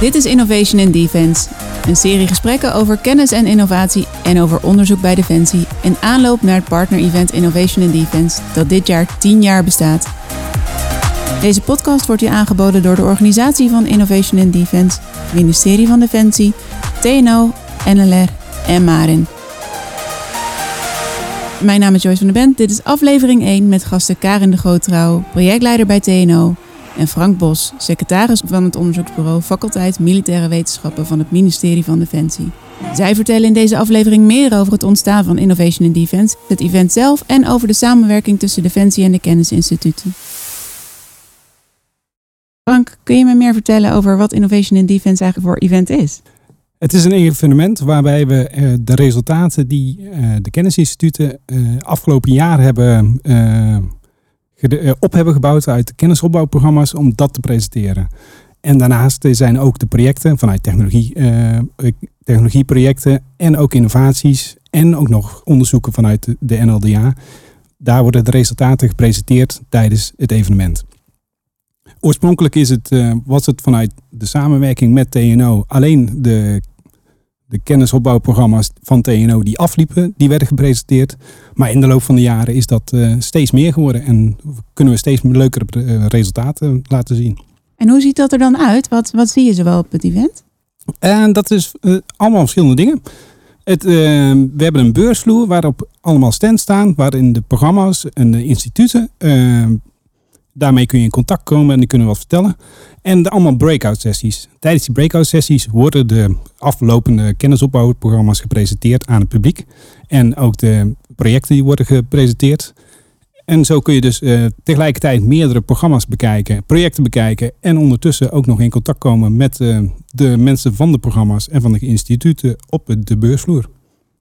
Dit is Innovation in Defense, een serie gesprekken over kennis en innovatie en over onderzoek bij Defensie in aanloop naar het partner-event Innovation in Defense dat dit jaar 10 jaar bestaat. Deze podcast wordt u aangeboden door de organisatie van Innovation in Defense, ministerie van Defensie, TNO, NLR en Marin. Mijn naam is Joyce van der Bent. Dit is aflevering 1 met gasten Karin de Groottrouw, projectleider bij TNO, en Frank Bos, secretaris van het onderzoeksbureau Faculteit Militaire Wetenschappen van het ministerie van Defensie. Zij vertellen in deze aflevering meer over het ontstaan van Innovation in Defense, het event zelf en over de samenwerking tussen Defensie en de kennisinstituten. Frank, kun je me meer vertellen over wat Innovation in Defense eigenlijk voor event is? Het is een evenement waarbij we eh, de resultaten die eh, de kennisinstituten eh, afgelopen jaar hebben op hebben gebouwd uit de kennisopbouwprogramma's om dat te presenteren. En daarnaast zijn ook de projecten vanuit technologie, technologieprojecten en ook innovaties en ook nog onderzoeken vanuit de NLDA. Daar worden de resultaten gepresenteerd tijdens het evenement. Oorspronkelijk is het, was het vanuit de samenwerking met TNO alleen de de kennisopbouwprogramma's van TNO die afliepen, die werden gepresenteerd. Maar in de loop van de jaren is dat uh, steeds meer geworden en kunnen we steeds leukere eh, resultaten laten zien. En hoe ziet dat er dan uit? Wat, wat zie je zowel op het event? En dat is uh, allemaal verschillende dingen. Het, we hebben een beursvloer waarop allemaal stands staan, waarin de programma's en de instituten Daarmee kun je in contact komen en die kunnen wat vertellen. En allemaal breakout sessies. Tijdens die breakout sessies worden de aflopende kennisopbouwprogramma's gepresenteerd aan het publiek. En ook de projecten die worden gepresenteerd. En zo kun je dus uh, tegelijkertijd meerdere programma's bekijken, projecten bekijken en ondertussen ook nog in contact komen met uh, de mensen van de programma's en van de instituten op de beursvloer.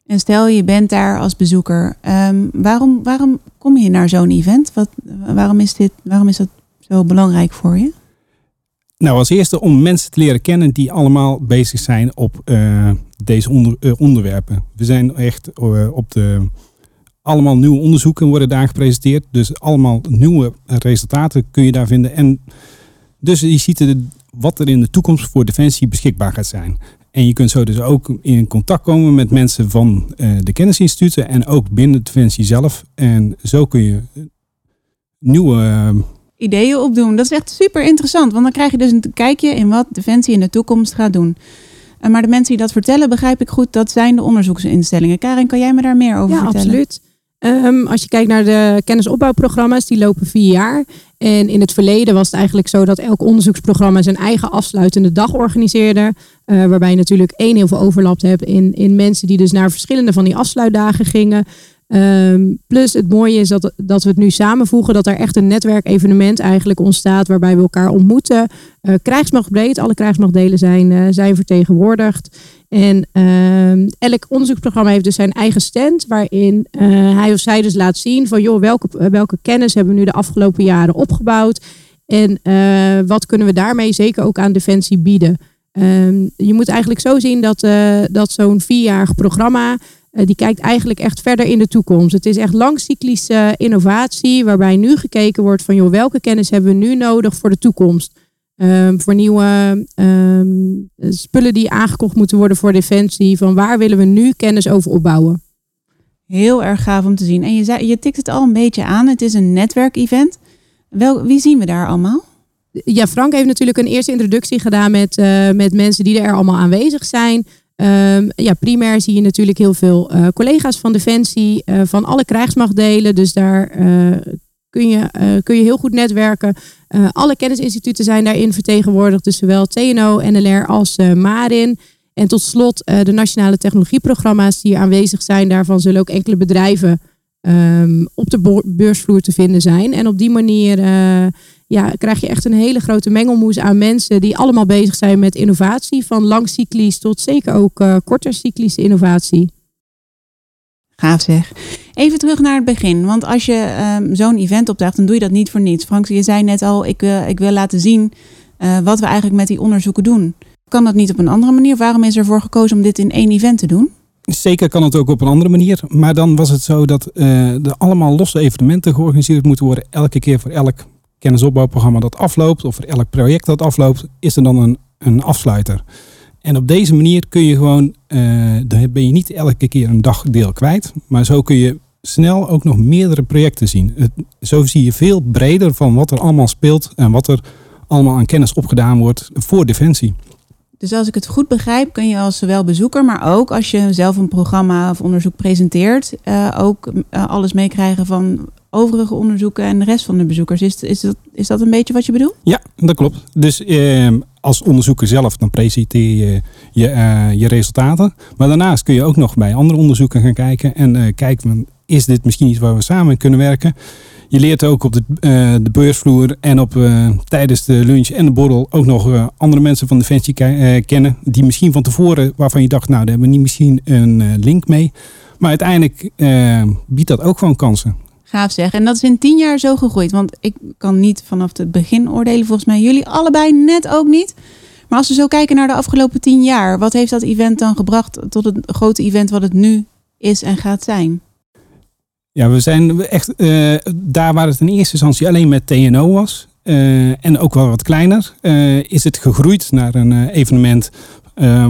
En stel je bent daar als bezoeker, um, waarom, waarom kom je naar zo'n event? Wat, waarom, is dit, waarom is dat zo belangrijk voor je? Nou, als eerste om mensen te leren kennen die allemaal bezig zijn op uh, deze onder, uh, onderwerpen. We zijn echt uh, op de. Allemaal nieuwe onderzoeken worden daar gepresenteerd. Dus allemaal nieuwe resultaten kun je daar vinden. En dus je ziet wat er in de toekomst voor Defensie beschikbaar gaat zijn. En je kunt zo dus ook in contact komen met mensen van uh, de kennisinstituten en ook binnen Defensie zelf. En zo kun je nieuwe uh, ideeën opdoen. Dat is echt super interessant, want dan krijg je dus een kijkje in wat Defensie in de toekomst gaat doen. Uh, maar de mensen die dat vertellen, begrijp ik goed, dat zijn de onderzoeksinstellingen. Karin, kan jij me daar meer over ja, vertellen? Absoluut. Um, als je kijkt naar de kennisopbouwprogramma's, die lopen vier jaar. En in het verleden was het eigenlijk zo dat elk onderzoeksprogramma zijn eigen afsluitende dag organiseerde. Uh, waarbij je natuurlijk één heel veel overlap hebt in, in mensen die dus naar verschillende van die afsluitdagen gingen. Um, plus het mooie is dat, dat we het nu samenvoegen, dat er echt een netwerkevenement eigenlijk ontstaat waarbij we elkaar ontmoeten. Uh, krijgsmachtbreed, alle krijgsmachtdelen zijn, uh, zijn vertegenwoordigd. En uh, elk onderzoeksprogramma heeft dus zijn eigen stand, waarin uh, hij of zij dus laat zien van joh, welke, welke kennis hebben we nu de afgelopen jaren opgebouwd. En wat kunnen we daarmee zeker ook aan Defensie bieden. Um, je moet eigenlijk zo zien dat, dat zo'n vierjarig programma, die kijkt eigenlijk echt verder in de toekomst. Het is echt langcyclische innovatie, waarbij nu gekeken wordt van joh, welke kennis hebben we nu nodig voor de toekomst. Um, voor nieuwe um, spullen die aangekocht moeten worden voor defensie. Van waar willen we nu kennis over opbouwen? Heel erg gaaf om te zien. En je, zei, je tikt het al een beetje aan. Het is een netwerkevent. Wel, wie zien we daar allemaal? Ja, Frank heeft natuurlijk een eerste introductie gedaan met, uh, met mensen die er allemaal aanwezig zijn. Um, ja, primair zie je natuurlijk heel veel uh, collega's van Defensie, uh, van alle krijgsmachtdelen. Dus daar kun je, kun je heel goed netwerken. Alle kennisinstituten zijn daarin vertegenwoordigd, dus zowel TNO, NLR als Marin. En tot slot de nationale technologieprogramma's die aanwezig zijn. Daarvan zullen ook enkele bedrijven um, op de beursvloer te vinden zijn. En op die manier ja, krijg je echt een hele grote mengelmoes aan mensen die allemaal bezig zijn met innovatie. Van langcyclisch tot zeker ook kortercyclische innovatie. Gaaf zeg. Even terug naar het begin. Want als je um, zo'n event opdraagt, dan doe je dat niet voor niets. Frank, je zei net al, ik, uh, ik wil laten zien uh, wat we eigenlijk met die onderzoeken doen. Kan dat niet op een andere manier? Waarom is ervoor gekozen om dit in één event te doen? Zeker kan het ook op een andere manier. Maar dan was het zo dat er allemaal losse evenementen georganiseerd moeten worden. Elke keer voor elk kennisopbouwprogramma dat afloopt, of voor elk project dat afloopt, is er dan een een afsluiter. En op deze manier kun je gewoon, uh, dan ben je niet elke keer een dagdeel kwijt. Maar zo kun je snel ook nog meerdere projecten zien. Het, zo zie je veel breder van wat er allemaal speelt en wat er allemaal aan kennis opgedaan wordt voor Defensie. Dus als ik het goed begrijp, kun je als zowel bezoeker, maar ook als je zelf een programma of onderzoek presenteert, uh, ook uh, alles meekrijgen van overige onderzoeken en de rest van de bezoekers. Is, is, dat, is dat een beetje wat je bedoelt? Ja, dat klopt. Dus eh, als onderzoeker zelf, dan presenteer je je, uh, je resultaten. Maar daarnaast kun je ook nog bij andere onderzoeken gaan kijken en kijken, is dit misschien iets waar we samen kunnen werken? Je leert ook op de, uh, de beursvloer en op, uh, tijdens de lunch en de borrel ook nog uh, andere mensen van Defensie kennen. Die misschien van tevoren, waarvan je dacht, nou, daar hebben we niet misschien een link mee. Maar uiteindelijk biedt dat ook gewoon kansen. Gaaf zeg. En dat is in tien jaar zo gegroeid. Want ik kan niet vanaf het begin oordelen. Volgens mij jullie allebei net ook niet. Maar als we zo kijken naar de afgelopen tien jaar. Wat heeft dat event dan gebracht tot het grote event wat het nu is en gaat zijn? Ja, we zijn echt uh, daar waar het in eerste instantie alleen met TNO was. Uh, en ook wel wat kleiner. Uh, is het gegroeid naar een evenement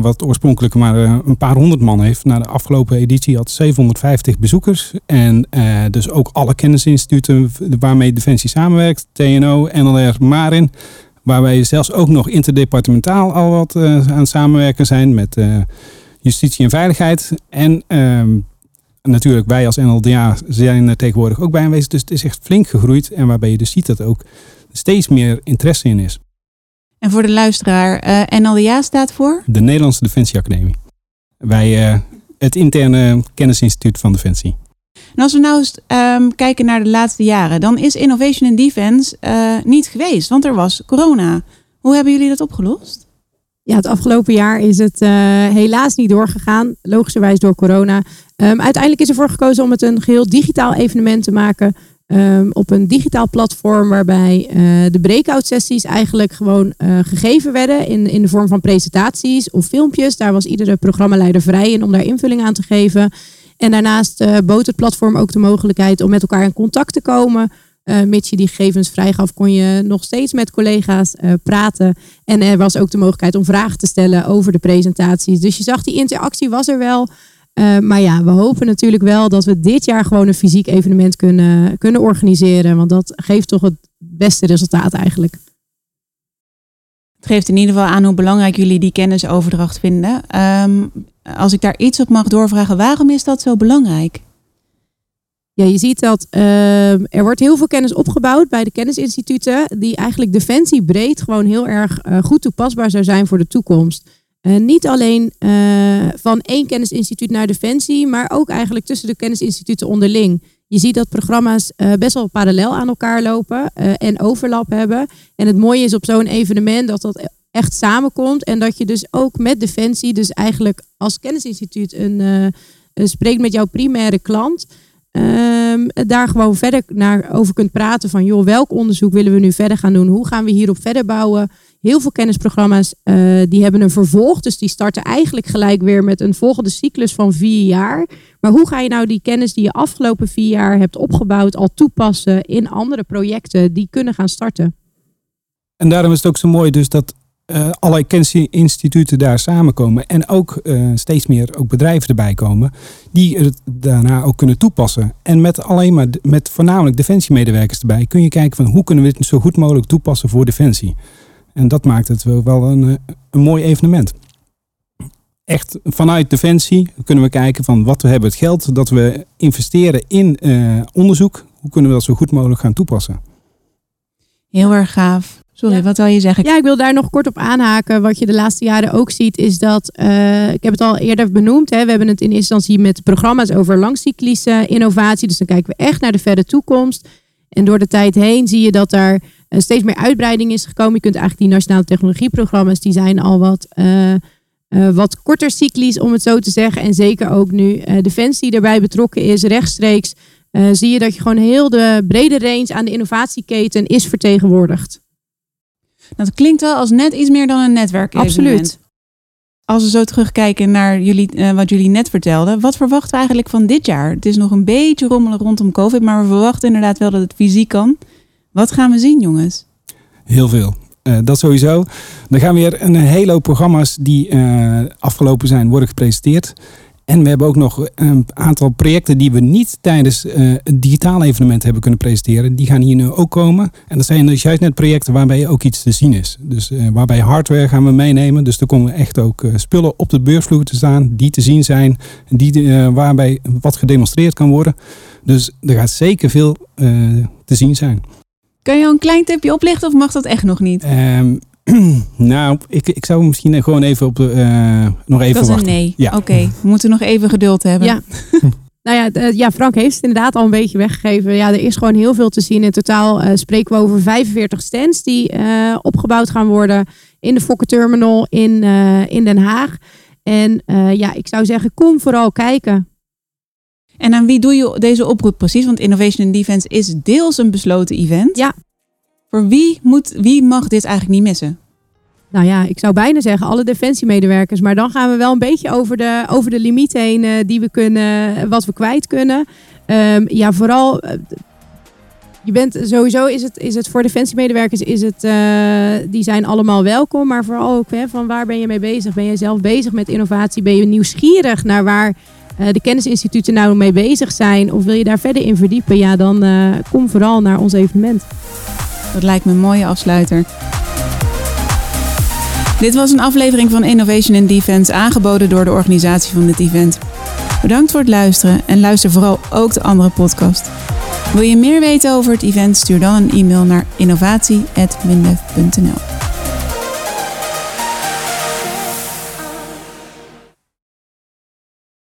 wat oorspronkelijk maar een paar honderd man heeft. Na de afgelopen editie had 750 bezoekers. En dus ook alle kennisinstituten waarmee Defensie samenwerkt. TNO, NLR, Marin. Waar wij zelfs ook nog interdepartementaal al wat aan samenwerken zijn met justitie en veiligheid. En ehm, natuurlijk wij als NLDA zijn er tegenwoordig ook bij aanwezig. Dus het is echt flink gegroeid. En waarbij je dus ziet dat er ook steeds meer interesse in is. En voor de luisteraar, uh, NLDA staat voor? De Nederlandse Defensie Academie. Wij, uh, het interne kennisinstituut van Defensie. En als we nou eens um, kijken naar de laatste jaren, dan is Innovation in Defense uh, niet geweest, want er was corona. Hoe hebben jullie dat opgelost? Ja, het afgelopen jaar is het helaas niet doorgegaan, logischerwijs door corona. Um, uiteindelijk is ervoor gekozen om het een geheel digitaal evenement te maken. Um, op een digitaal platform waarbij uh, de breakout sessies eigenlijk gewoon uh, gegeven werden in, in de vorm van presentaties of filmpjes. Daar was iedere programmaleider vrij in om daar invulling aan te geven. En daarnaast bood het platform ook de mogelijkheid om met elkaar in contact te komen. Mits je die gegevens vrijgaf, kon je nog steeds met collega's praten. En er was ook de mogelijkheid om vragen te stellen over de presentaties. Dus je zag die interactie was er wel. Uh, maar ja, we hopen natuurlijk wel dat we dit jaar gewoon een fysiek evenement kunnen, kunnen organiseren. Want dat geeft toch het beste resultaat eigenlijk. Het geeft in ieder geval aan hoe belangrijk jullie die kennisoverdracht vinden. Um, als ik daar iets op mag doorvragen, waarom is dat zo belangrijk? Ja, je ziet dat uh, er wordt heel veel kennis opgebouwd bij de kennisinstituten, die eigenlijk defensie breed gewoon heel erg uh, goed toepasbaar zou zijn voor de toekomst. Uh, niet alleen uh, van één kennisinstituut naar Defensie, maar ook eigenlijk tussen de kennisinstituten onderling. Je ziet dat programma's best wel parallel aan elkaar lopen en overlap hebben. En het mooie is op zo'n evenement dat dat echt samenkomt. En dat je dus ook met Defensie, dus eigenlijk als kennisinstituut, een, spreekt met jouw primaire klant. Um, daar gewoon verder naar over kunt praten van joh, welk onderzoek willen we nu verder gaan doen? Hoe gaan we hierop verder bouwen? Heel veel kennisprogramma's uh, die hebben een vervolg. Dus die starten eigenlijk gelijk weer met een volgende cyclus van vier jaar. Maar hoe ga je nou die kennis die je afgelopen vier jaar hebt opgebouwd al toepassen in andere projecten die kunnen gaan starten? En daarom is het ook zo mooi dus dat uh, allerlei kennisinstituten daar samenkomen. En ook uh, steeds meer ook bedrijven erbij komen. Die het daarna ook kunnen toepassen. En met alleen maar met voornamelijk defensiemedewerkers erbij kun je kijken van hoe kunnen we dit zo goed mogelijk toepassen voor defensie. En dat maakt het wel een, eh, een mooi evenement. Echt vanuit Defensie kunnen we kijken van wat we hebben het geld dat we investeren in onderzoek. Hoe kunnen we dat zo goed mogelijk gaan toepassen? Heel erg gaaf. Sorry, ja. wat wil je zeggen? Ja, ik wil daar nog kort op aanhaken. Wat je de laatste jaren ook ziet, is dat, uh, ik heb het al eerder benoemd, hè, we hebben het in eerste instantie met programma's over langcyclische innovatie. Dus dan kijken we echt naar de verre toekomst. En door de tijd heen zie je dat daar uh, steeds meer uitbreiding is gekomen. Je kunt eigenlijk die nationale technologieprogramma's, die zijn al wat, uh, wat korter cyclisch, om het zo te zeggen. En zeker ook nu Defensie erbij betrokken is, rechtstreeks, zie je dat je gewoon heel de brede range aan de innovatieketen is vertegenwoordigd. Dat klinkt wel als net iets meer dan een netwerk. Absoluut. Als we zo terugkijken naar jullie, uh, wat jullie net vertelden, wat verwachten we eigenlijk van dit jaar? Het is nog een beetje rommelen rondom COVID, maar we verwachten inderdaad wel dat het fysiek kan. Wat gaan we zien, jongens? Heel veel. Uh, dat sowieso. Dan gaan weer een hele hoop programma's die uh, afgelopen zijn worden gepresenteerd. En we hebben ook nog een aantal projecten die we niet tijdens uh, het digitale evenement hebben kunnen presenteren. Die gaan hier nu ook komen. En dat zijn dus juist net projecten waarbij ook iets te zien is. Dus uh, waarbij hardware gaan we meenemen. Dus er komen echt ook uh, spullen op de beursvloer te staan die te zien zijn. Die, waarbij wat gedemonstreerd kan worden. Dus er gaat zeker veel te zien zijn. Kun je een klein tipje oplichten of mag dat echt nog niet? Um, nou, ik, ik zou misschien gewoon even op de, uh, nog even dat is wachten. een nee. Ja. Oké, okay. we moeten nog even geduld hebben. Ja. nou ja, ja, Frank heeft het inderdaad al een beetje weggegeven. Ja, er is gewoon heel veel te zien. In totaal uh, spreken we over 45 stands die uh, opgebouwd gaan worden in de Fokker Terminal in, in Den Haag. En ja, ik zou zeggen, kom vooral kijken. En aan wie doe je deze oproep precies? Want Innovation in Defense is deels een besloten event. Ja. Voor wie, moet, wie mag dit eigenlijk niet missen? Nou ja, ik zou bijna zeggen alle defensiemedewerkers. Maar dan gaan we wel een beetje over de, over de limiet heen uh, die we kunnen, wat we kwijt kunnen. Um, ja, vooral. Uh, je bent sowieso is het, is het voor defensiemedewerkers is het, uh, die zijn allemaal welkom. Maar vooral ook hè, van waar ben je mee bezig? Ben je zelf bezig met innovatie? Ben je nieuwsgierig naar waar de kennisinstituten nou mee bezig zijn? Of wil je daar verder in verdiepen? Ja, dan kom vooral naar ons evenement. Dat lijkt me een mooie afsluiter. Dit was een aflevering van Innovation in Defense aangeboden door de organisatie van dit event. Bedankt voor het luisteren en luister vooral ook de andere podcast. Wil je meer weten over het event? Stuur dan een e-mail naar innovatie.mindef.nl.